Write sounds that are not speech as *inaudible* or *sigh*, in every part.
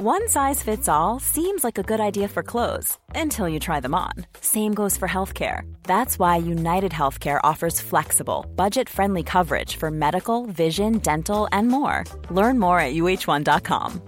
One size fits all seems like a good idea for clothes until you try them on. Same goes for healthcare. That's why United Healthcare offers flexible, budget friendly coverage for medical, vision, dental, and more. Learn more at uh1.com.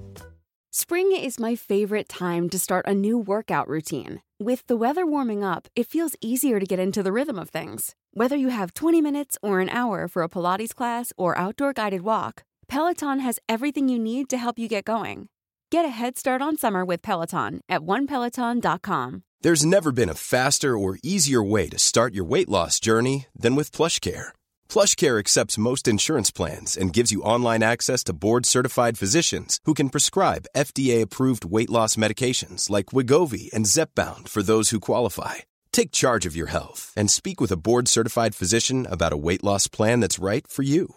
Spring is my favorite time to start a new workout routine. With the weather warming up, it feels easier to get into the rhythm of things. Whether you have 20 minutes or an hour for a Pilates class or outdoor guided walk, Peloton has everything you need to help you get going. Get a head start on summer with Peloton at onepeloton.com. There's never been a faster or easier way to start your weight loss journey than with PlushCare. PlushCare accepts most insurance plans and gives you online access to board-certified physicians who can prescribe FDA-approved weight loss medications like Wigovi and Zepbound for those who qualify. Take charge of your health and speak with a board-certified physician about a weight loss plan that's right for you.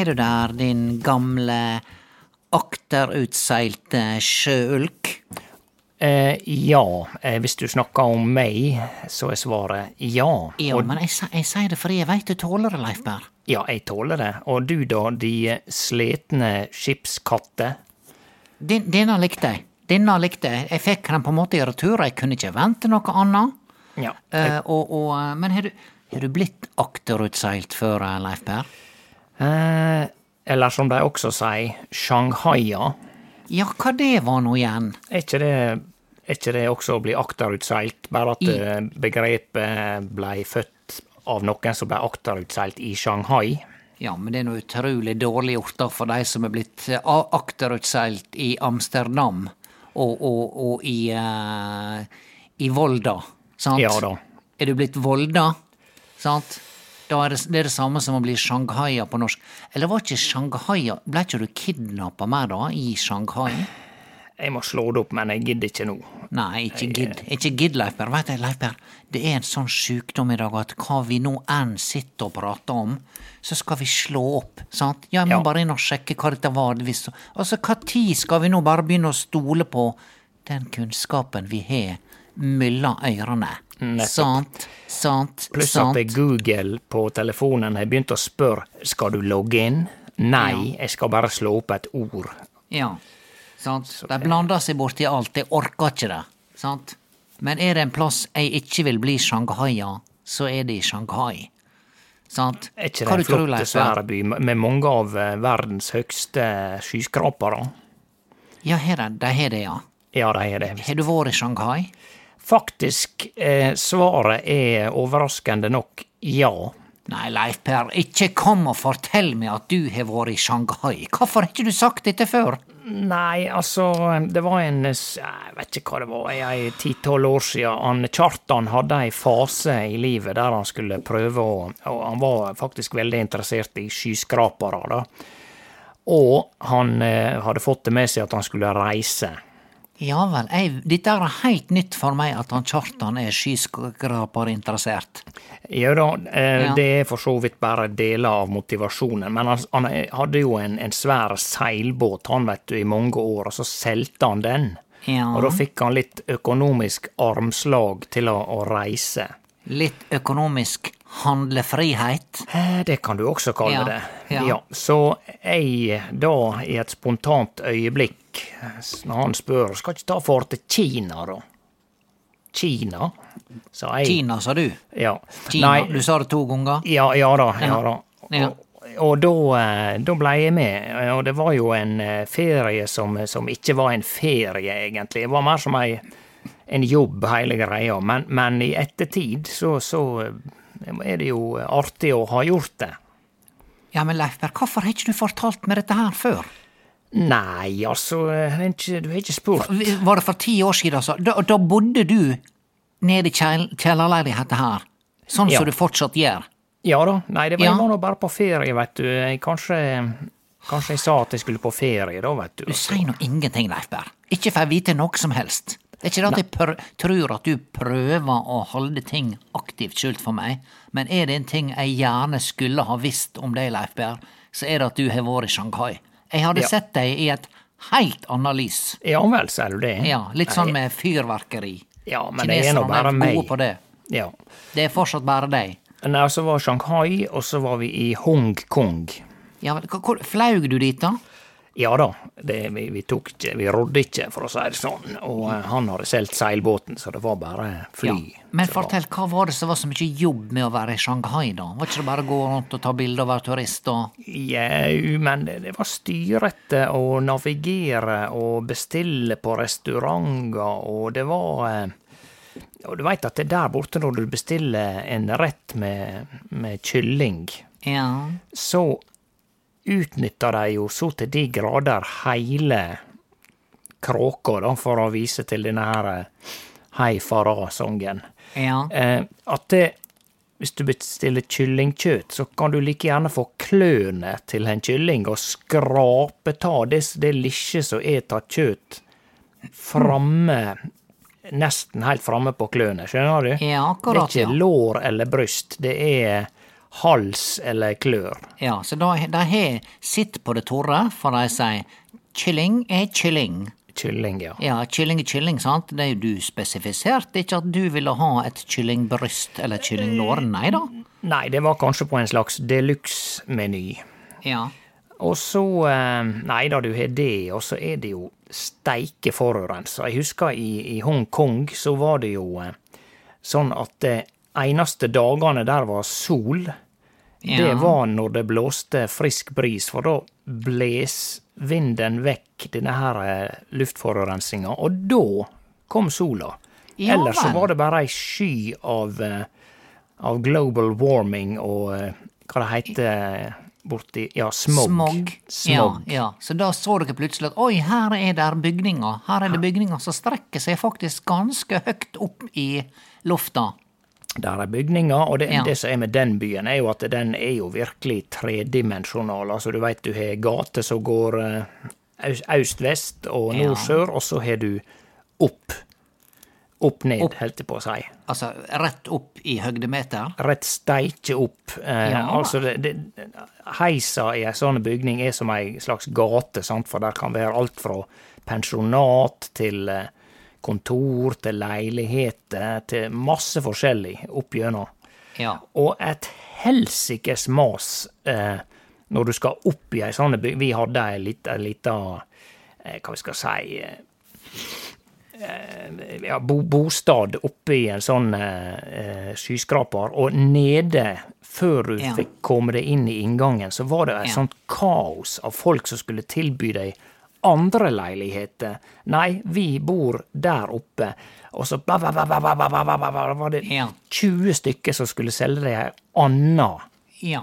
Er du der, din gamle akterutseilte sjøulk? Eh, ja, eh, hvis du snakker om meg, så er svaret ja. Ja, Og, men jeg, jeg sier det fordi jeg veit du tåler det, Leif Berr. ja, jeg tåler det. Og du da, de slitne skipskatter? Den, denne likte jeg. Denne likte jeg. Jeg fikk den på en måte i retur, jeg kunne ikke vente noe annet. Ja. Eh, og, og, eh, men har du, har du blitt akterutseilt før, eh, Leif Berr? Eh, eller som de også sier, Shanghaia. Ja, hva det var nå igjen? Er ikke det, er ikke det også å bli akterutseilt, bare at I- eh, begrepet blei født av noen som blei akterutseilt i Shanghai? Ja, men det er noe utrolig dårlig gjort da for de som er blitt eh, akterutseilt i Amsterdam og, og, og i, uh, i Volda, sant? Ja da. Er du blitt Volda, sant? Da er det, det er det samme som å bli Shanghaia på norsk. Eller var ikke Shanghaia Ble ikke du kidnappa mer da, i Shanghai? Jeg må slå det opp, men jeg gidder ikke nå. Nei, ikke gidd. Ikke gidd, Leif Per. Veit du, Leif Per, det er en sånn sjukdom i dag at hva vi nå enn sitter og prater om, så skal vi slå opp, sant? Jeg må Ja. bare inn og sjekke hva dette var. Hvis, altså, hva tid skal vi nå bare begynne å stole på den kunnskapen vi har mellom ørene? Nettopp. Sant, sant, Pluss at sant. Google på telefonen har begynt å spørre skal du logge inn. Nei, jeg skal bare slå opp et ord. Ja, sant. De blander seg borti alt. Jeg orker ikke det. Sant? Men er det en plass jeg ikke vil bli Shanghaia, så er det i Shanghai. Sant? Er ikke det en flott, by med mange av eh, verdens høgste skyskrapere? Ja, her er, de har det, ja. Ja, de er det. Har du vært i Shanghai? Faktisk, eh, svaret er overraskende nok ja. Nei, Leif Per, ikke kom og fortell meg at du har vært i Shanghai. Hvorfor har ikke du sagt dette før? Nei, altså, det var en Jeg vet ikke hva det var, ei ti-tolv år siden. Han, Kjartan hadde ei fase i livet der han skulle prøve å Og han var faktisk veldig interessert i skyskrapere, da. Og han eh, hadde fått det med seg at han skulle reise. Ja vel, jeg, dette er helt nytt for meg at han Kjartan er skyskraperinteressert. Ja da, eh, Ja. det er for så vidt bare deler av motivasjonen, men han, han hadde jo en, en svær seilbåt, han vet du, i mange år, og så solgte han den. Ja. Og da fikk han litt økonomisk armslag til å, å reise. Litt økonomisk handlefrihet. Eh, Det kan du også kalle Ja, det. ja. Så jeg da, i et spontant øyeblikk, når han spør skal ikke ta for til Kina, da? Kina? sa jeg. Kina, sa du. Ja. Kina, Nei, Du sa det to ganger. ja, ja da. Ja, da. Ja. Og, og da, eh, da ble jeg med, og det var jo en eh, ferie som, som ikke var en ferie, egentlig. Det var mer som ei, en jobb, hele greia. Men, men i ettertid så, så eh, er det jo artig å ha gjort det. Ja, men Leifberg, hvorfor har ikke du fortalt meg dette her før? Nei, altså, du har ikke spurt. Var det for ti år siden, altså? Da, da bodde du nede i kjell- kjellerleiligheten her, sånn Ja. som du fortsatt gjør. Ja da. Nei, det var, Ja. jeg var bare på ferie, vet du. Kanskje, kanskje jeg sa at jeg skulle på ferie da, vet du. Du sier nå ingenting, Leif Berr. Ikke får jeg vite noe som helst. Det er ikke det at jeg tror at du prøver å holde ting aktivt skjult for meg, men er det en ting jeg gjerne skulle ha visst om deg, Leif Berr, så er det at du har vært i Shanghai. Jeg hadde Ja. sett deg i et helt annet lys. Ja vel, sier du det? Ja, litt sånn med fyrverkeri. Ja, men det er nå bare meg. gode på det. Ja. Det er fortsatt bare deg. Nei, så var Shanghai, og så var vi i Hongkong. Ja, Flaug du dit, da? Ja da, det, vi, vi tok ikke, vi rodde ikke, for å si det sånn. Og eh, han hadde solgt seilbåten, så det var bare fly. Ja. Men fortell, hva var det som var så mye jobb med å være i Shanghai, da? Var ikke det bare å gå rundt og ta bilder og være turist og Jau, men det, det var styrete å navigere og bestille på restauranter, og det var eh, Og du veit at det er der borte når du bestiller en rett med, med kylling, Ja. så utnytter de jo så til de grader heile kråka, da, for å vise til denne her eh, Hei fara-songen. Ja. Eh, at det, hvis du bestiller kyllingkjøtt, så kan du like gjerne få klørne til en kylling og skrape ta det, det lille som er av kjøtt framme Nesten helt framme på klørne, skjønner du? Ja, akkurat. det er ikke lår eller bryst, det er hals eller klør. Ja, så da, de har sitt på det torre, for de sier kylling er kylling. Kylling, ja. Ja, kylling er kylling, sant? Det er jo du spesifisert, ikke at du ville ha et kyllingbryst eller kyllinglår, nei da? Nei, det var kanskje på en slags deluxe-meny. Ja. Og så eh, Nei da, du har det, og så er det jo steike forurensa. Jeg husker i, i Hongkong så var det jo eh, sånn at de eneste dagene der var sol, det var når det blåste frisk bris, for da bles vinden vekk denne her eh, luftforurensinga, og da kom sola. Ja Ellers så var det bare ei sky av, eh, av global warming og eh, hva det heter borti Ja, smog. Smog. Smog. Ja, ja. Så da så dere plutselig at oi, her er der bygninger. Her er det bygninger som strekker seg faktisk ganske høyt opp i lufta. Der er bygninger, og det, Ja. det som er med den byen, er jo at den er jo virkelig tredimensjonal. Altså, du veit du har gater som går eh, øst-vest og nord-sør, og så har du opp. Opp-ned, Opp. holdt jeg på å si. Altså rett opp i høgdemeter. Rett steike opp. Eh, Ja. Altså, det, det, heisa i ei sånn bygning er som ei slags gate, sant? for der kan være alt fra pensjonat til eh, kontor til leiligheter til masse forskjellig opp gjennom. Ja. Og et helsikes mas eh, når du skal opp i ei sånn by. Vi hadde ei lita, lita eh, Hva vi skal si eh, eh, ja, bo, bostad oppe i en sånn eh, skyskraper, og nede, før du Ja. fikk komme deg inn i inngangen, så var det et sånt kaos av folk som skulle tilby deg andre leiligheter. Nei, vi bor der oppe. Og så var det 20 stykker som skulle selge deg ei anna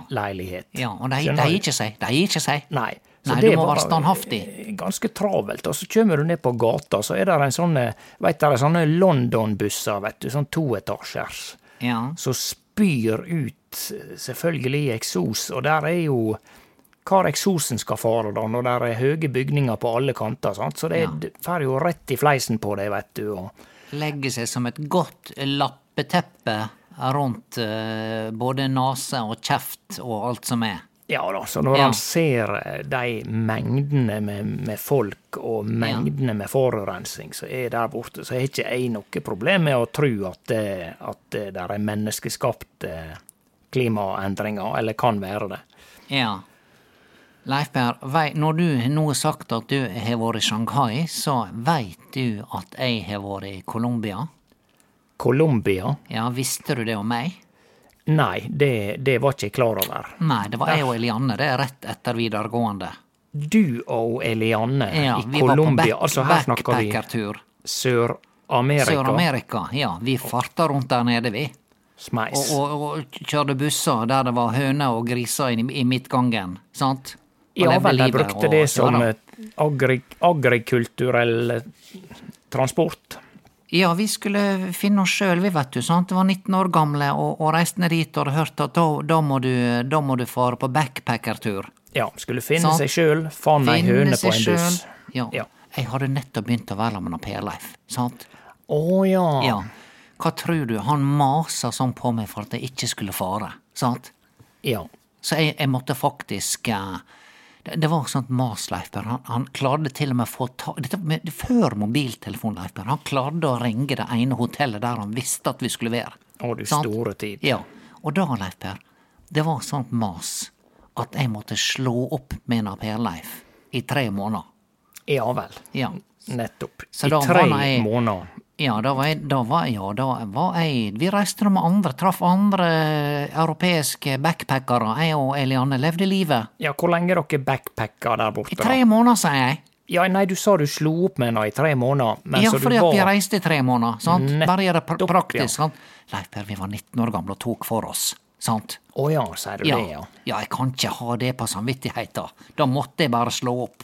leilighet. Ja, og de gir ikke seg. De gir ikke seg. Nei. Så Nei, det du må være standhaftig. Ganske travelt. Og så kommer du ned på gata, så er det en sånn Veit dere, sånne London-busser, vet du, sånn toetasjers, ja. som spyr ut selvfølgelig eksos, og der er jo hvor eksosen skal fare, da, når det er høye bygninger på alle kanter. sant? Så det Ja. får jo rett i fleisen på deg, vet du. og Legger seg som et godt lappeteppe rundt uh, både nese og kjeft og alt som er. Ja da, så når Ja. han ser eh, de mengdene med, med folk og mengdene med forurensning som er der borte, så har ikke jeg noe problem med å tro at det, at det er menneskeskapte klimaendringer, eller kan være det. Ja. Leif Per, når du nå har sagt at du har vært i Shanghai, så veit du at jeg har vært i Colombia? Colombia? Ja, visste du det om meg? Nei, det, det var ikke jeg klar over. Nei, det var jeg og Elianne, det er rett etter videregående. Du og Elianne Ja, i Colombia, altså her snakker vi. Sør-Amerika. Sør-Amerika, ja. Vi farta rundt der nede, vi. Smeis. Og, og, og kjørte busser der det var høner og griser i, i midtgangen, sant? Ja vel, de brukte det som agri agrikulturell eh, transport. Ja, vi skulle finne oss sjøl, vi, vet du. sant? Det var 19 år gamle og, og reiste ned dit og hadde hørt at da, da, må du, da må du fare på backpackertur. Ja, skulle finne Sant. seg sjøl, fant ei høne på en buss. Ja. Ja. Jeg hadde nettopp begynt å være med Per Leif, sant? Å ja. Ja. Hva tror du? Han masa sånn på meg for at jeg ikke skulle fare, sant? ja. Så jeg, jeg måtte faktisk eh, det, var sånt mas, Leifberg. Han, han klarte til og med å få ta dette med, Før mobiltelefon, Leifberg. Han klarte å ringe det ene hotellet der han visste at vi skulle være. Å, du Sant? store tid. Ja. Og da, Leifberg, det var sånt mas at jeg måtte slå opp med en Per-Leif i tre måneder. Ja vel. Ja. Nettopp. Så I tre jeg- måneder. Ja, da var jeg, da var, ja, da var jeg Vi reiste med andre, traff andre europeiske backpackere. Jeg og Eliane levde livet. Ja, hvor lenge dere backpacka der borte? I tre måneder, sier jeg. Ja, nei, du sa du slo opp med henne i tre måneder, Ja, fordi fordi at vi reiste i tre måneder. sant? Bare gjør det pr praktisk. ja. sant? Leif Per, vi var 19 år gamle og tok for oss. Sant? Å ja, sier du Ja. det, ja. ja, jeg kan ikke ha det på samvittigheten. Da måtte jeg bare slå opp.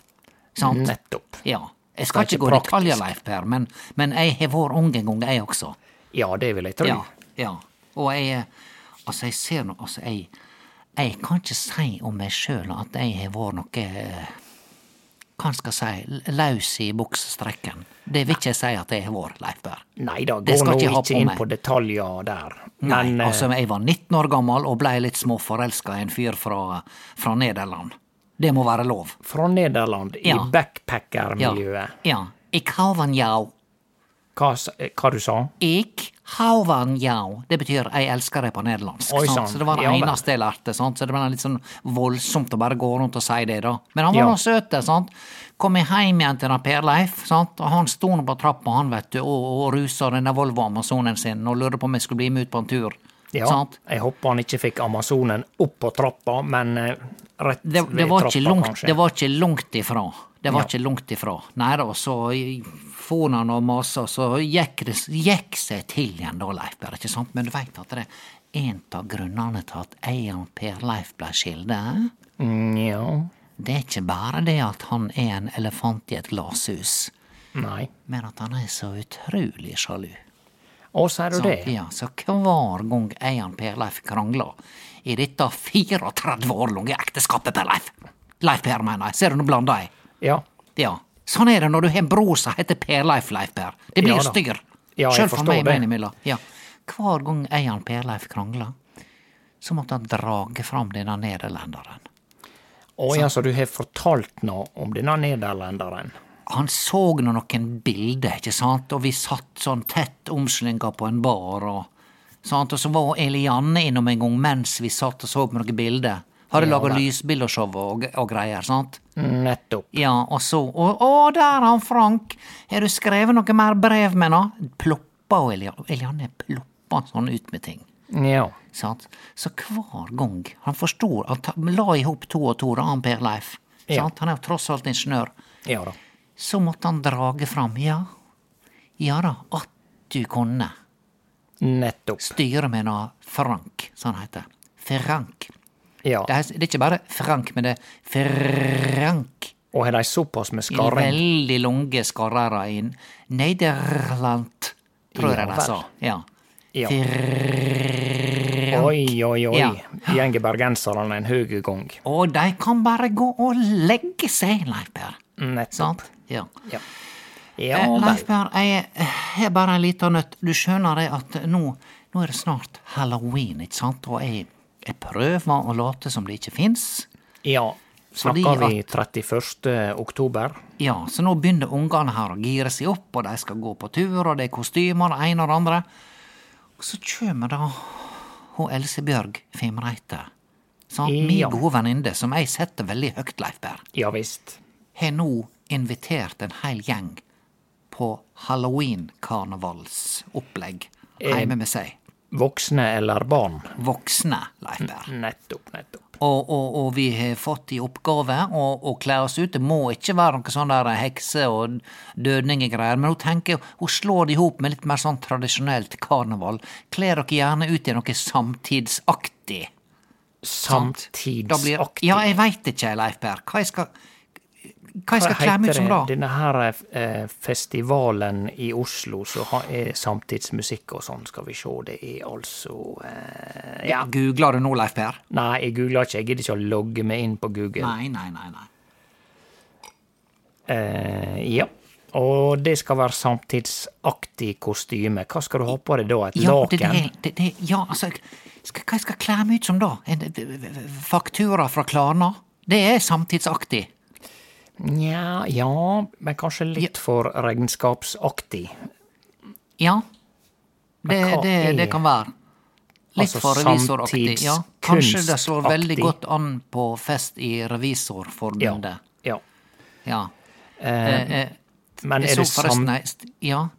Sant? Nettopp. Ja. Jeg skal er ikke gå i detaljer. Leif Per, men, men jeg har vært ung en gang, jeg også. Ja, det vil jeg tro. Ja, ja. Og jeg eh, Altså, jeg ser nå Altså, jeg Jeg kan ikke si om meg sjøl at jeg har vært noe eh, Hva skal jeg si Laus i buksestrekken. Det vil ikke jeg si at jeg har vært, Leif Per. Nei da, gå nå ikke ikke på inn meg. på detaljer der. Men Nei, altså, jeg var 19 år gammel og blei litt småforelska i en fyr fra, fra Nederland. Det må være lov. fra Nederland, i Ja. Ja. backpackermiljøet. ja. Ik hauvanjau. Hva, s- eh, hva du sa Ik hauvanjau. Det betyr jeg elsker deg på nederlandsk. Oi, sant? Så det var det Ja, eneste jeg lærte. Sant? Så det ble litt sånn voldsomt å bare gå rundt og si det, da. Men han var Ja. nå søt. sant? Kom jeg hjem igjen til Per Leif, sant? og han sto nå på trappa han vet du, og, og rusa denne Volvo Amazonen sin og lurte på om jeg skulle bli med ut på en tur. Ja, Sant? jeg håper han ikke fikk Amazonen opp på trappa, men eh, rett det, det, var trappa, langt, kanskje. det var ikke langt ifra. Det var Ja. ikke langt ifra. Nei da, så for han og masa, så gikk det gikk seg til igjen da, Leif Per, ikke sant? Men du veit at det er en av grunnene til at jeg og Per Leif ble skilde, Mm, ja, det er ikke bare det at han er en elefant i et glasshus, nei. men at han er så utrolig sjalu. Å, sier du det det? Ja, så hver gang jeg og Per Leif krangler i dette 34 år lange ekteskapet, Per Leif Leif Per, mener jeg. Ser du, nå blanda jeg. Ja. Ja. Sånn er det når du har en bror som heter Per Leif, Leif Per. Det blir Ja styr. Ja, Sjøl for meg innimellom. Ja. Hver gang jeg og Per Leif krangler, så måtte han drage fram denne nederlenderen. Å ja, så du har fortalt noe om denne nederlenderen? Han så nå noen bilder, ikke sant, og vi satt sånn tett omslinga på en bar, og, sant? og så var Elianne innom en gang mens vi satt og så på noen bilder. Hadde Ja, laga lysbildeshow og, og greier, sant. Nettopp. Ja, og så Å, å der er han Frank! Har du skrevet noe mer brev med nå? Ploppa og Elianne, Elianne ploppa sånn ut med ting. Ja. Sant? Så hver gang han forsto Han la i hop to og to, da, han Per Leif. Ja. Han er jo tross alt ingeniør. Ja da. Så måtte han drage fram, ja, ja da, at du kunne Nettopp. styre med noe Frank, han heter. Frank. Ja. Det er, det er ikke bare Frank, men det er Frank. Og har de såpass med skarring? veldig lange skarrer i Nederland, tror jeg Ja de sa. Ja. Ja. Frank. Oi, oi, oi. Ja. Gjenger bergenserne en høg gang. Og de kan bare gå og legge seg, Leif Per. Nettopp. Sant? Ja. Ja. Ja Eh. Leif Per, jeg har bare en liten nøtt. Du skjønner det at nå, nå er det snart halloween, ikke sant? Og jeg, jeg prøver å late som det ikke fins. Ja. Snakker vi 31. oktober? Ja, så nå begynner ungene her å gire seg opp, og de skal gå på tur, og det er kostymer, det ene og det andre. Og så kjem da hun Else Bjørg Fimreite, sant? min Mi gode venninne, som jeg setter veldig høgt, Leif Berr. Ja visst. har nå invitert en hel gjeng på halloween-karnevalsopplegg hjemme med seg. Voksne eller barn? Voksne, Leif Berr. Nettopp, nettopp. Og, og, og vi har fått i oppgave å, å kle oss ut. Det må ikke være noe sånn der hekse- og dødninggreier. men hun tenker hun slår det i hop med litt mer sånn tradisjonelt karneval. Kle dere gjerne ut i noe samtidsaktig. Samtidsaktig? Blir-. Ja, jeg veit ikke, Leif Berr. Hva jeg skal hva jeg skal kle meg ut som da? Denne her eh, festivalen i Oslo så er samtidsmusikk og sånn, skal vi se. Det er altså eh, Ja. Googler du nå, Leif Per? Nei, jeg googler ikke. Jeg gidder ikke å logge meg inn på Google. Nei, nei, nei. nei. Eh, ja. Og det skal være samtidsaktig kostyme. Hva skal du ha på deg da? Et Ja, laken? det, det, det, ja, altså, skal, hva jeg skal kle meg ut som da? En faktura fra Klarna? Det er samtidsaktig. Nja, ja, men kanskje litt for regnskapsaktig. Ja. Det, det, det kan være. Litt Altså for revisoraktig. Ja. Kanskje det slår veldig godt an på fest i Revisorforbundet. ja. Ja. Ja. Eh, eh, men er det samtids... Ja,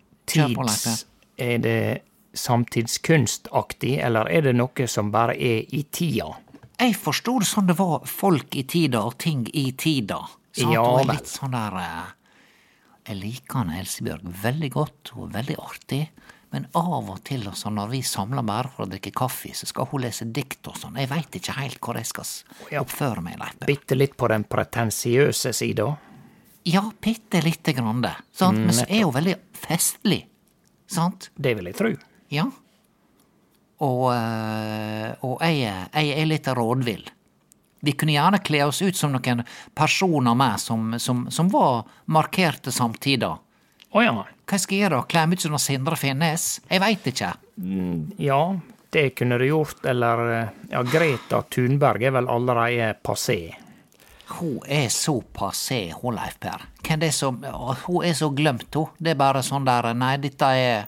Er det samtidskunstaktig, eller er det noe som bare er i tida? Jeg forsto det sånn det var folk i tida og ting i tida. Sant? Ja hun er litt sånn der eh, Jeg liker han Elsebjørg veldig godt, hun er veldig artig. Men av og til altså, når vi samler bare for å drikke kaffe, så skal hun lese dikt og sånn. Jeg veit ikke helt hvor jeg skal oppføre meg, Leif Per. Bitte litt på den pretensiøse sida? Ja, bitte lite grann det. Sant? Men så er hun veldig festlig. Sant? Det vil jeg tro. Ja. Og, eh, og jeg, jeg er litt rådvill. Vi kunne gjerne kle oss ut som noen personer med som, som, som var markerte samtider. Å ja. Hva skal jeg gjøre? Kle meg ut som Sindre Finnes? Jeg veit ikke. Ja, det kunne du gjort, eller eh, Ja, Greta Thunberg er vel allerede passé. Hun er så passé, hun Leif Per. Hvem det er som Hun er så glemt, hun. Det er bare sånn der Nei, dette er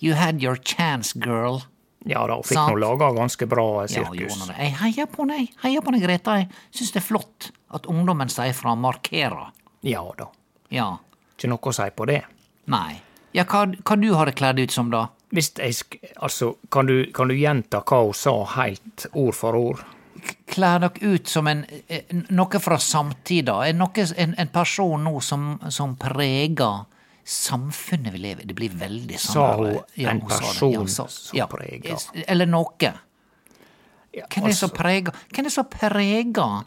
You had your chance, girl. Ja da, og fikk nå laga ganske bra sirkus. Ja. Jeg heier på deg. Heier på deg, Greta. Jeg syns det er flott at ungdommen sier fra, markerer. Ja da. Ja. Ikke noe å si på det. Nei. Ja, hva, hva du har det kledd ut som, da? Hvis jeg. Altså, kan du, kan du gjenta hva hun sa helt ord for ord? Kler dere ut som en, eh, noe fra samtida? Noe, en, en person nå som, som preger samfunnet vi lever i? Det blir veldig sånn Sa hun ja, en person som ja, preger? Eller noe. Hvem er det som altså, preger Hvem er det som preger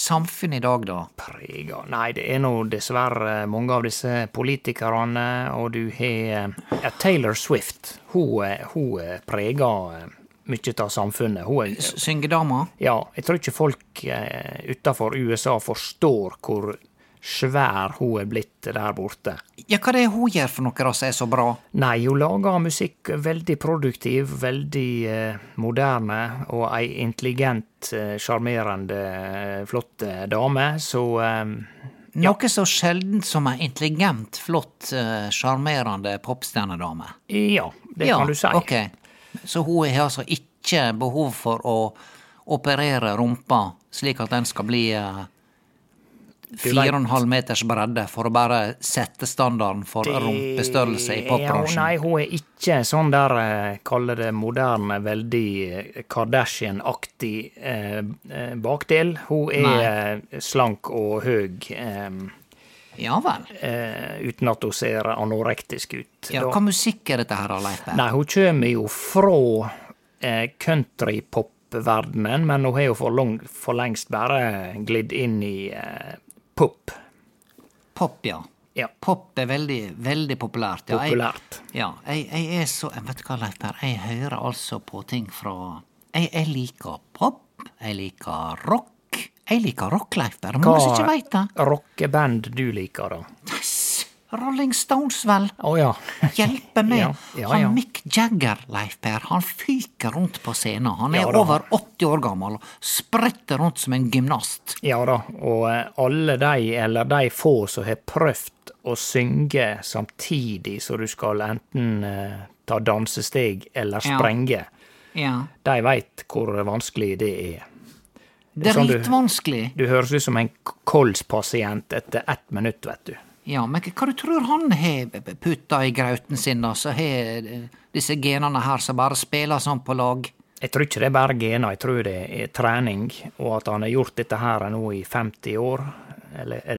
samfunnet i dag, da? Preger Nei, det er nå dessverre mange av disse politikerne, og du har ja, Taylor Swift. Hun, eh, hun eh, preger eh, mye av samfunnet. Hun er Syngedama? Ja, jeg tror ikke folk utenfor USA forstår hvor svær hun er blitt der borte. Ja, hva det er hun gjør for noe som er så bra? Nei, hun lager musikk veldig produktiv, veldig eh, moderne, og ei intelligent, eh, sjarmerende, eh, flott eh, dame, så eh, Noe så sjeldent som ei intelligent, flott, eh, sjarmerende popstjernedame. ja, det ja, kan du si. Okay. så hun har altså ikke behov for å operere rumpa slik at den skal bli eh, fire og en halv meters bredde for å bare sette standarden for rumpestørrelse i Ja, popbransjen. nei, hun er ikke sånn der, eh, kaller det moderne, veldig eh, Kardashian-aktig eh, eh, bakdel. Hun er nei. slank og høg, eh, Ja vel. eh, uten at hun ser anorektisk ut. Ja, Da- hva musikk er dette her, Leif? Nei, hun kommer jo fra eh, countrypop-verdenen, men hun har jo for, lang, for lengst bare glidd inn i eh, pop. Pop, ja. Ja, Pop er veldig, veldig populært. Ja, jeg- populært. Ja, jeg, jeg er så Vet du hva, Leif Per, jeg hører altså på ting fra Jeg, jeg liker pop, jeg liker rock. Jeg liker rock, Leif Per. Mange som ikke veit det. rockeband du liker, da? Rolling Stones, vel. Å ja. Hjelpe meg. *laughs* Ja, ja, Han ja. Mick Jagger, Leif Per, han fyker rundt på scenen. Han er over 80 år gammel og spretter rundt som en gymnast. Ja da, og eh, alle de, eller de få som har prøvd å synge samtidig så du skal enten eh, ta dansesteg eller sprenge, Ja. de veit hvor vanskelig det er. Det er sånn du-. Du høres ut som en kolspasient etter ett minutt, vet du. Ja, men hva du tror han har putta i grauten sin, da, så har eh, disse genene her som bare spiller sånn på lag? Jeg tror ikke det er bare gener, jeg tror det er trening, og at han har gjort dette her nå i 50 år. Eller er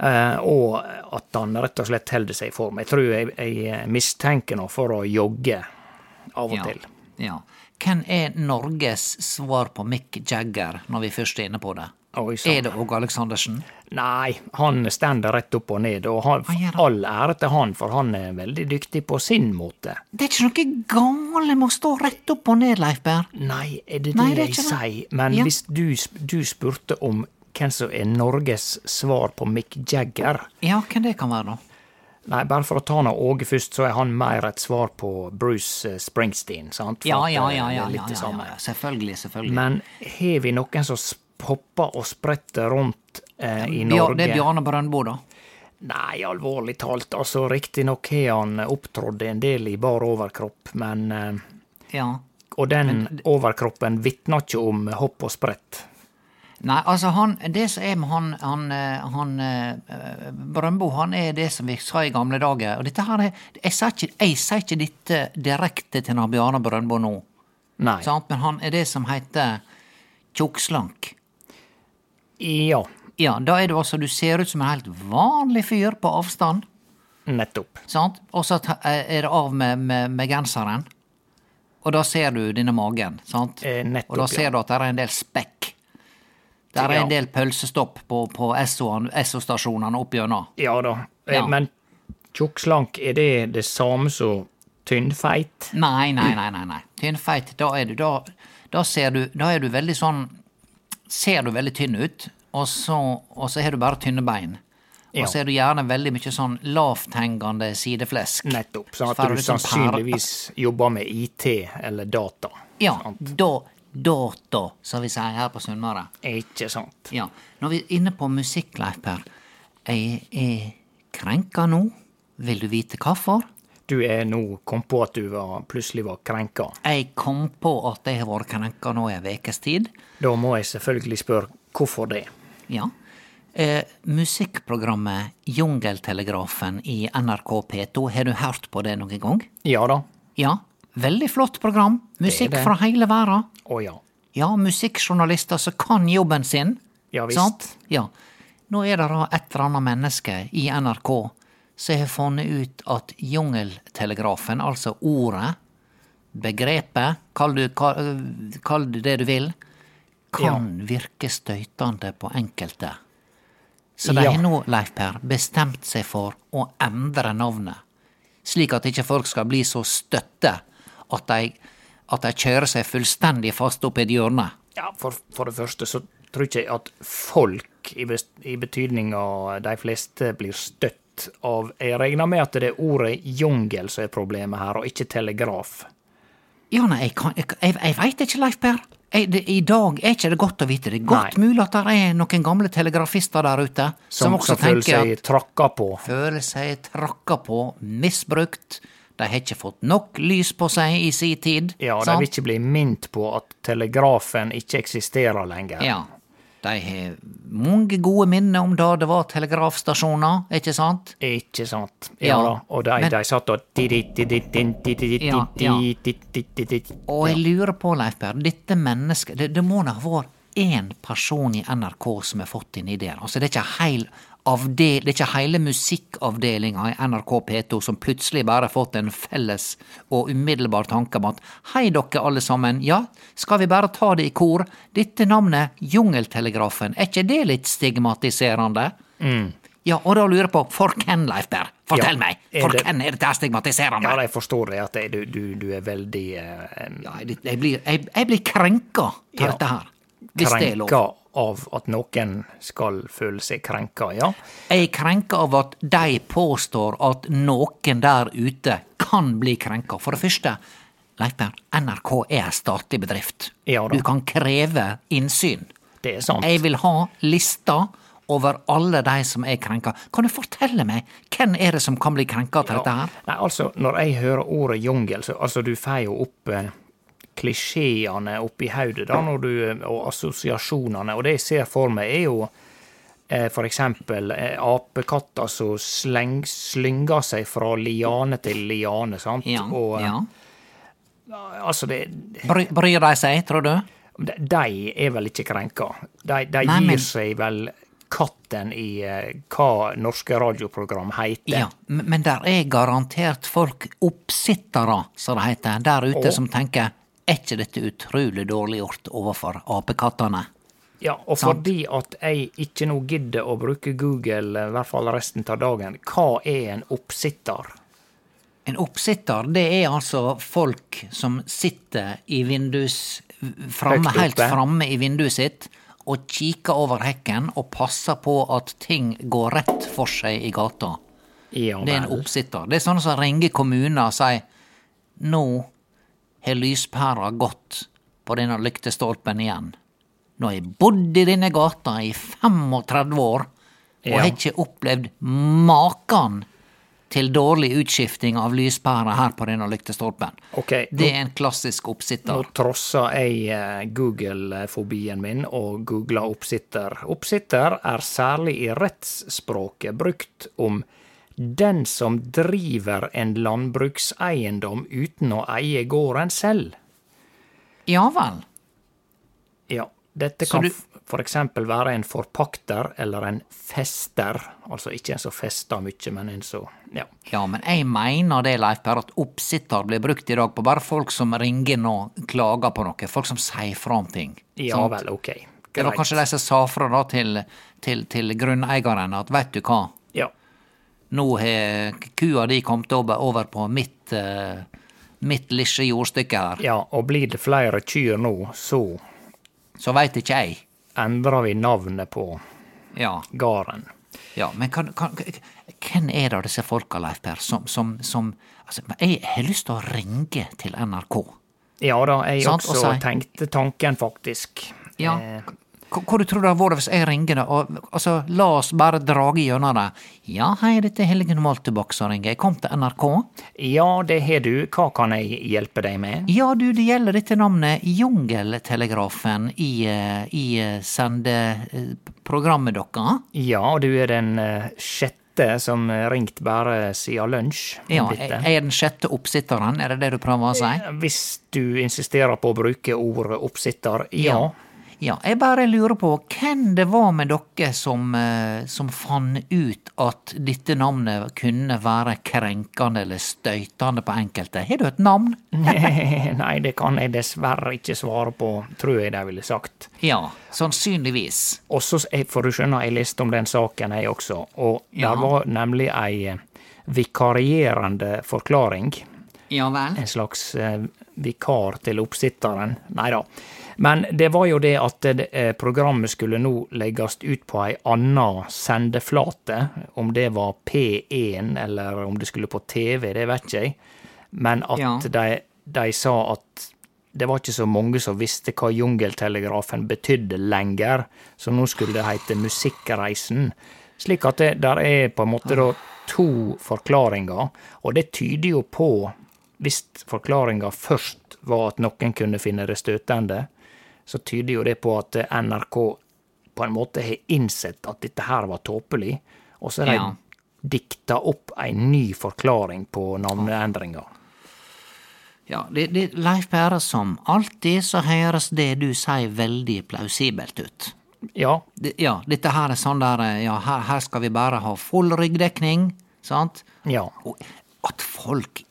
Eh, og at han rett og slett holder seg i form. Jeg tror jeg, jeg mistenker noe for å jogge av og Ja. til. ja. Hvem er Norges svar på Mick Jagger, når vi først er inne på det? Oi. Er det Åge Aleksandersen? Nei, han stender rett opp og ned, og han, all ære til han, for han er veldig dyktig på sin måte. Det er ikke noe gale med å stå rett opp og ned, Leif Berr. Nei, er det det, Nei, det jeg sier? Men Ja. hvis du, du spurte om hvem som er Norges svar på Mick Jagger Ja, hvem det kan være, da? Nei, bare for å ta nå Åge først, så er han mer et svar på Bruce eh, Springsteen, sant? Ja, ja, eh, ja, ja, ja, ja. Selvfølgelig, selvfølgelig. Men har vi noen som hopper og spretter rundt eh, i Norge? Det er Bjarne Brøndbo, da. Nei, alvorlig talt, altså riktignok har han opptrådt en del i bar overkropp, men eh, Ja. Og den overkroppen vitner ikke om hopp og sprett. Nei, altså han, det som er med han, han, eh, han eh, Brøndbo, han er det som vi sa i gamle dager. Og dette her er, jeg sier ikke, ikke dette direkte til Bjarne Brøndbo nå, Nei. sant? men han er det som heter tjukkslank. Ja, Ja, da er du altså, du ser ut som en helt vanlig fyr på avstand, nettopp. sant? Og så er det av med, med, med genseren. Og da ser du denne magen, sant? Eh, nettopp, og da ser ja. du at det er en del spekk. Det er Ja. en del pølsestopp på, på Esso-stasjonene opp gjennom. Ja da. Eh, Ja. Men tjukkslank, er det det samme som tynnfeit? Nei, nei, nei, nei. nei. Tynnfeit, da er du da, da ser du Da er du veldig sånn Ser du veldig tynn ut, og så, og så har du bare tynne bein. Ja. Og så er du gjerne veldig mye sånn lavthengende sideflesk. Nettopp. Sånn at Så du, du sånn sannsynligvis jobber med IT eller data. Ja, da, data, som vi sier her på Sunnmøre. Ikke sant? Ja. Når vi er inne på musikk, Leif Per, jeg er krenka nå. Vil du vite hvorfor? Du er nå kom på at du var, plutselig var krenka. Jeg kom på at jeg har vært krenka nå i ei ukes tid. Da må jeg selvfølgelig spørre hvorfor det. Ja. Eh, musikkprogrammet Jungeltelegrafen i NRK P2, har du hørt på det noen gang? Ja da. Ja. Veldig flott program. Musikk det. fra hele verden. Å ja. Ja, musikkjournalister som kan jobben sin. Ja visst. Sant? Ja. Nå er det da et eller annet menneske i NRK som har funnet ut at jungeltelegrafen, altså ordet, begrepet, kall du, kall, kall du det du vil, kan virke støytende på enkelte. Så de Ja. nå, Leif Per, bestemt seg for å endre navnet, slik at ikke folk skal bli så støtte at de, at de kjører seg fullstendig fast opp i et hjørne. Ja, for, for det første så tror ikke jeg at folk, i, i betydning av de fleste, blir støtt av Jeg regner med at det er ordet jungel som er problemet her, og ikke telegraf. Ja, nei, jeg, kan, jeg, jeg, jeg veit ikke, Leif Per. I dag er ikke det godt å vite. Det er godt Nei. mulig at det er noen gamle telegrafister der ute som, Som, også som føler tenker seg at trakka på. føler seg trakka på, misbrukt. De har ikke fått nok lys på seg i si tid. Ja, de vil ikke bli minnet på at telegrafen ikke eksisterer lenger. Ja. De har mange gode minner om da det var telegrafstasjoner, ikke sant? Ikke sant? Ja, Ja. Og de, men- de satt og Ja, ja. Og jeg lurer på, Leif Per, dette mennesket Det, det må da ha vært én person i NRK som har fått inn ideen. Altså, det er ikke heil avdel, det er ikke hele musikkavdelinga i NRK P2 som plutselig bare har fått en felles og umiddelbar tanke om at hei dere alle sammen, ja, skal vi bare ta det i kor, dette navnet Jungeltelegrafen, er ikke det litt stigmatiserende? Ja, og da lurer jeg på, for hvem, Leif Berr? Fortell Ja, meg, for det- hvem er dette stigmatiserende? Ja, jeg forstår det, at du, du, du er veldig uh, Ja, jeg, jeg, blir, jeg, jeg blir krenka til Ja. dette her, krenka av at noen skal føle seg krenka, ja. Jeg er krenka av at de påstår at noen der ute kan bli krenka. For det første, Leifberg, NRK er en statlig bedrift. Ja. Du kan kreve innsyn. Det er sant. Jeg vil ha lista over alle de som er krenka. Kan du fortelle meg, hvem er det som kan bli krenka til dette her? Nei, altså, når jeg hører ordet jungel, så altså, du får jo opp eh, klisjeene oppi hodet, da, du, og assosiasjonene, og det jeg ser for meg, er jo eh, eksempel eh, apekatter som sleng, slynger seg fra liane til liane, sant? Ja, og, eh, ja. Altså, det, Bry, bryr de seg, tror du? de de er vel ikke krenka. De, de Nei, gir men- seg vel katten i eh, hva norske radioprogram heter. Ja, men der er garantert folk, oppsittere, som det heter, der ute og, som tenker er ikke dette utrolig dårlig gjort overfor apekattene? Ja, og Sant. fordi at jeg ikke nå gidder å bruke Google, eh, i hvert fall resten av dagen, hva er en oppsitter? En oppsitter, det er altså folk som sitter i vindus... Framme, helt framme i vinduet sitt og kikker over hekken og passer på at ting går rett for seg i gata. Ja Det er en oppsitter. Det er sånne som ringer kommunen og sier nå har lyspæra gått på denne lyktestolpen igjen. Nå har jeg bodd i denne gata i 35 år og har ikke opplevd maken til dårlig utskifting av lyspæra her på denne lyktestolpen. Okay, Det er en klassisk nå oppsitter. trosser jeg eh, Google-fobien min og googler oppsitter. Oppsitter er særlig i rettsspråket brukt om den som driver en landbrukseiendom uten å eie gården selv. Ja vel. Ja, dette kan du- f.eks. være en forpakter eller en fester, altså ikke en som fester mye, men en som, ja. Ja, men jeg mener det, Leif Per, at oppsitter blir brukt i dag på bare folk som ringer inn og klager på noe. Folk som sier fra om ting. Ja sant? vel, ok. Det var kanskje de som sa fra da til, til, til grunneieren at veit du hva. Nå har kua di kommet over, på mitt, eh, mitt lille jordstykke her, ja, og blir det flere kyr nå, så så veit ikke jeg. endrer vi navnet på Ja, gården. ja men kan, kan, hvem er det disse folka, Leif Per, som, som, som altså, Jeg har lyst til å ringe til NRK. Ja da, jeg Sant, også og si- tenkte tanken, faktisk. Ja. Eh, Hva, du tror det hadde vært hvis jeg ringer og altså, la oss bare drage gjennom det. Ja, hei, dette er Helge Moltebakk som ringer. Jeg kom til NRK. ja, det har du. Hva kan jeg hjelpe deg med? Ja, du, det gjelder dette navnet Jungeltelegrafen i, eh, i eh, sendeprogrammet deres. Ja, du er den eh, sjette som ringt bare siden lunsj. Ja, jeg er den sjette oppsitteren, er det det du prøver å si? Hvis du insisterer på å bruke ordet oppsitter, ja. Ja, jeg bare lurer på hvem det var med dere som, eh, som fant ut at dette navnet kunne være krenkende eller støytende på enkelte. Har du et navn? *laughs* Nei, det kan jeg dessverre ikke svare på, tror jeg de ville sagt. Ja, sannsynligvis. Og så, får for du skjønner, jeg leste om den saken, jeg også, og Ja. var nemlig ei eh, vikarierende forklaring. Ja vel? En slags eh, vikar til oppsitteren. Nei da. Men det var jo det at eh, programmet skulle nå legges ut på ei anna sendeflate. Om det var P1 eller om det skulle på TV, det vet ikke jeg. Men at Ja. de, de sa at det var ikke så mange som visste hva Jungeltelegrafen betydde lenger, så nå skulle det hete Musikkreisen. Slik at det der er på en måte da to forklaringer, og det tyder jo på, hvis forklaringa først var at noen kunne finne det støtende, så tyder jo det på at NRK på en måte har innsett at dette her var tåpelig, og så har Ja. de dikta opp ei ny forklaring på navneendringa. Ja, det, det, Leif Pære, som alltid så høres det du sier veldig plausibelt ut. Ja, det, ja, dette her er sånn der Ja, her, her skal vi bare ha full ryggdekning, sant? ja. Og at folk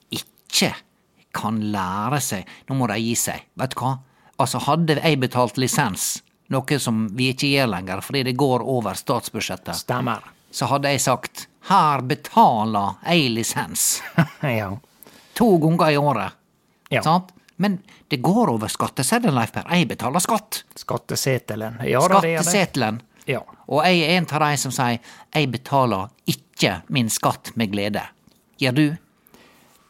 ikke kan lære seg Nå må de gi seg. Vet du hva? Altså, hadde jeg betalt lisens, noe som vi ikke gjør lenger fordi det går over statsbudsjettet, Stemmer. så hadde jeg sagt her betaler jeg lisens. *laughs* ja. To ganger i året. Ja. Sant? Men det går over skatteseddelen, Leif Per. Jeg betaler skatt. Skattesetelen. Ja. Skattesetelen. Ja. Og jeg er en av de som sier jeg betaler ikke min skatt med glede. Gjør du?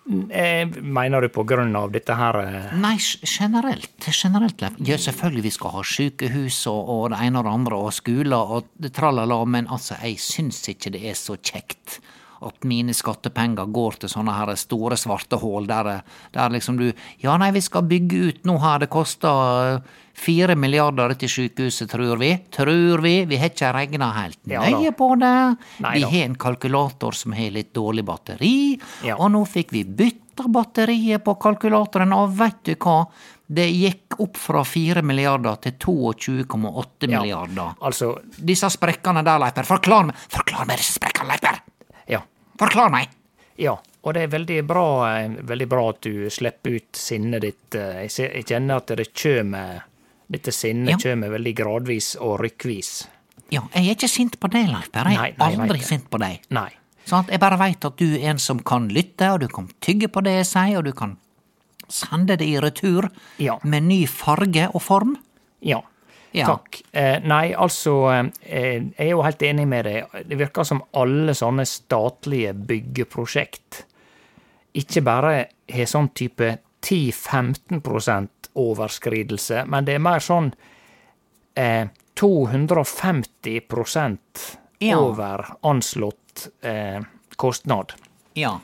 Eh, mener du på grunn av dette her eh, Nei, generelt. Generelt, Ja, selvfølgelig vi skal ha sykehus og, og det ene og det andre, og skoler og tralala, men altså, jeg syns ikke det er så kjekt at mine skattepenger går til sånne her store svarte hull der, der liksom du Ja, nei, vi skal bygge ut nå her, det koster fire milliarder til sykehuset, tror vi. Tror vi. Vi har ikke regna helt nøye på det. Nei vi har en kalkulator som har litt dårlig batteri, Ja. og nå fikk vi bytta batteriet på kalkulatoren, og vet du hva? Det gikk opp fra 4 milliarder til 22,8 Ja. milliarder. Altså, Disse sprekkene der, Leiper, forklar meg Forklar meg disse sprekkene, Leiper! Forklar meg! Ja, og det er veldig bra, eh, veldig bra at du slipper ut sinnet ditt. eh, Jeg, kjenner at det kjømer Dette sinnet Ja. kjømer veldig gradvis og rykkvis. Ja, jeg er ikke sint på deg, Leiper. Jeg er aldri sint på deg. Nei. Sant? Jeg bare veit at du er en som kan lytte, og du kan tygge på det jeg sier, og du kan sende det i retur Ja. med ny farge og form. Ja. Ja. Takk. Eh, nei, altså, eh, jeg er jo helt enig med deg. Det virker som alle sånne statlige byggeprosjekt ikke bare har sånn type 10-15% overskridelse, men det er mer sånn eh, 250 Ja. over anslått eh, kostnad. Ja.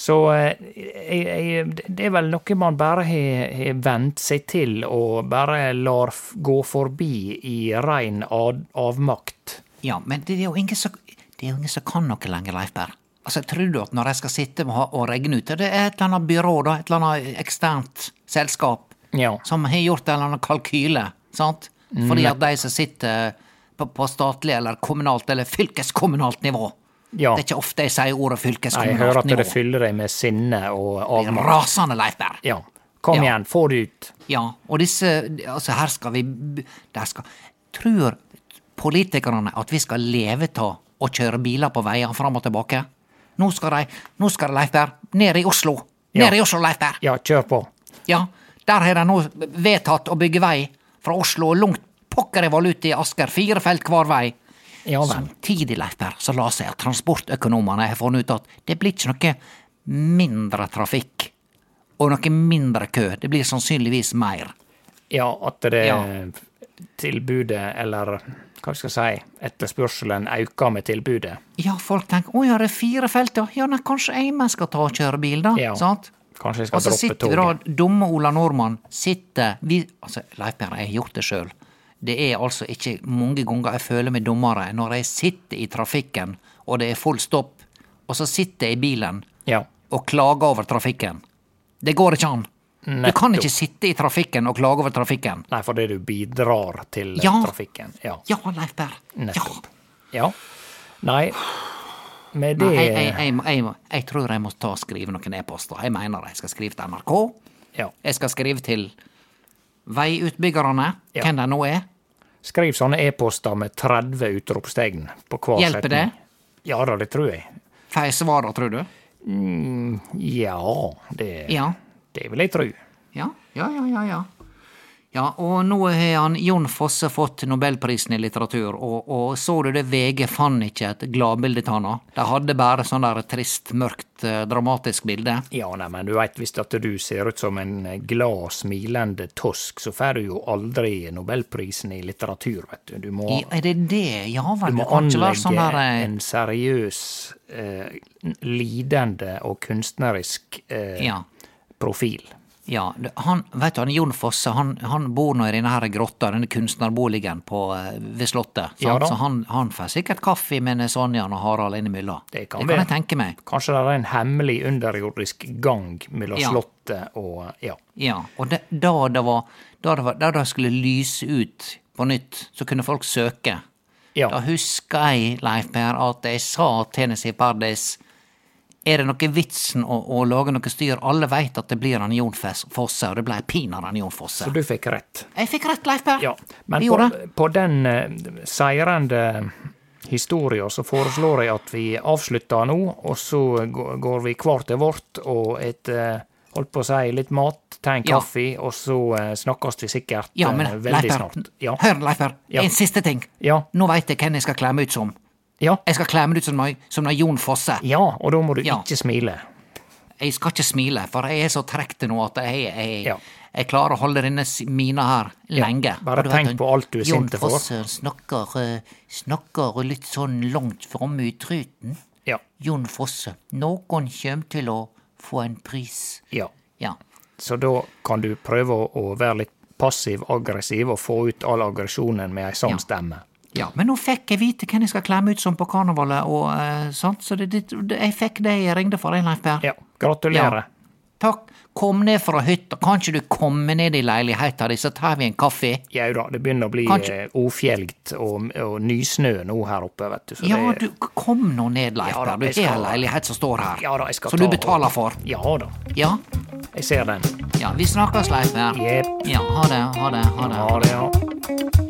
Så eh, det er vel noe man bare har, vent seg til og bare lar gå forbi i rein av, avmakt. Ja, men det er jo ingen som, det ingen som kan noe lenger, Leif Berr. Altså, tror du at når jeg skal sitte og regne ut Det er et eller annet byrå, da, et eller annet eksternt selskap, Ja. som har gjort en eller annen kalkyle, sant? Fordi at de som sitter på, på statlig eller kommunalt eller fylkeskommunalt nivå Ja. Det er ikke ofte jeg sier ordet Nei, jeg hører at det fyller deg med sinne og avmakt. rasende, Leif Berr. Ja. Kom Ja. igjen, få det ut. Ja, og disse Altså, her skal vi der skal, Tror politikerne at vi skal leve av å kjøre biler på veier fram og tilbake? Nå skal de, nå skal de, Leif Berr, ned i Oslo. Ned Ja. i Oslo, Leif Berr. Ja, kjør på. Ja, der har de nå vedtatt å bygge vei fra Oslo og langt pokker jeg vel ut i Asker. Fire felt hver vei. Ja. Samtidig, Leif Per, så la seg at transportøkonomene har funnet ut at det blir ikke noe mindre trafikk og noe mindre kø. Det blir sannsynligvis mer. Ja, at det Ja. tilbudet, eller hva skal jeg si, etterspørselen øker med tilbudet. Ja, folk tenker å ja, det er fire felt, ja. Ja, nei, kanskje jeg men skal ta og kjøre bil, da. Ja. Sant? Kanskje jeg skal Og så sitter vi da, dumme Ola Nordmann, sitter vi Altså, Leif Per, jeg har gjort det sjøl. Det er altså ikke mange ganger jeg føler meg dummere når jeg sitter i trafikken, og det er full stopp, og så sitter jeg i bilen Ja. og klager over trafikken. Det går ikke an. Du kan ikke sitte i trafikken og klage over trafikken. Nei, fordi du bidrar til Ja. trafikken. Ja, Ja, Leif Berr. Ja. nettopp. Ja. Nei, med det Nei, jeg, jeg, jeg, jeg tror jeg må ta og skrive noen e-poster. Jeg mener jeg skal skrive til NRK. Ja. Jeg skal skrive til veiutbyggerne, Ja. hvem de nå er. Skriv sånne e-poster med 30 utropstegn på hver Hjelper setning. det? Ja da, det tror jeg. Får jeg svaret, tror du? Ja, det, Ja. det vil jeg tro. Ja, ja, ja, ja. ja. Ja, og nå har han Jon Fosse fått nobelprisen i litteratur, og, og så du det VG fant ikke et gladbilde av han? De hadde bare sånn der trist, mørkt, eh, dramatisk bilde. Ja, nei, men du veit hvis at du ser ut som en glad, smilende tosk, så får du jo aldri nobelprisen i litteratur, vet du. Du må, I, er det det? Ja vel, du må anlegge sånn der eh, en seriøs, eh, lidende og kunstnerisk eh, Ja. profil. Ja, han, vet du, han Jon Fosse han, han bor nå i denne her grotta, denne kunstnerboligen på, eh, ved Slottet. Ja. Så han, han får sikkert kaffe med Sonja og Harald innimellom. Det kan det kan jeg tenke meg. Kanskje det er en hemmelig underjordisk gang mellom Ja. Slottet og Ja. Ja, og det, da det var da det, var, da det skulle lyse ut på på nytt, så kunne folk søke. Ja. Da husker jeg, Leif Per, at jeg sa til Nessie Pardis er det noe vitsen å, å lage noe styr? Alle veit at det blir en Jon Fosse, og det blei pinadø Jon Fosse. Så du fikk rett. Jeg fikk rett, Leif Per. Ja. Men på, på den uh, seirende historia så foreslår jeg at vi avslutter nå, og så går vi hver til vårt og et uh, Holdt på å si litt mat, ta en Ja. kaffe, og så uh, snakkes vi sikkert Ja, men veldig Leifer, snart. Ja. hør, Leif Per. Ja. En siste ting. Ja. Nå veit jeg hvem jeg skal klemme ut som. Ja. Jeg skal kle meg ut som, som Jon Fosse. Ja, og da må du Ja. ikke smile. Jeg skal ikke smile, for jeg er så trekt nå at jeg, jeg, Ja. jeg klarer å holde denne s- mina her lenge. bare Og du vet, tenk på alt du er Jon sinte for. Fosse snakker, eh, snakker litt sånn langt framme i truten. Ja. Jon Fosse, noen kjem til å få en pris. ja. Ja. Så da kan du prøve å, å være litt passiv-aggressiv og få ut all aggresjonen med ei sånn Ja. stemme. Ja, men nå fikk jeg vite hvem jeg skal klemme ut som på karnevalet, og eh, sånt, så det, det, jeg fikk det jeg ringte for, Leif Per. Ja, gratulerer. Takk. Kom ned fra hytta. Kan ikke du komme ned i leiligheta di, så tar vi en kaffe? Jau da, det begynner å bli Kanskje- eh, ofjelgt og, og nysnø nå her oppe, vet du. Så Ja, det, du, kom nå ned, Leif Ja Per. Du har skal- leilighet som står her. Ja da, Som du betaler for. Ja da, Ja? jeg ser den. Ja, vi snakkes, Leif Per. Yep. Ja, ha det, ha det, ha det. Ha det, ja.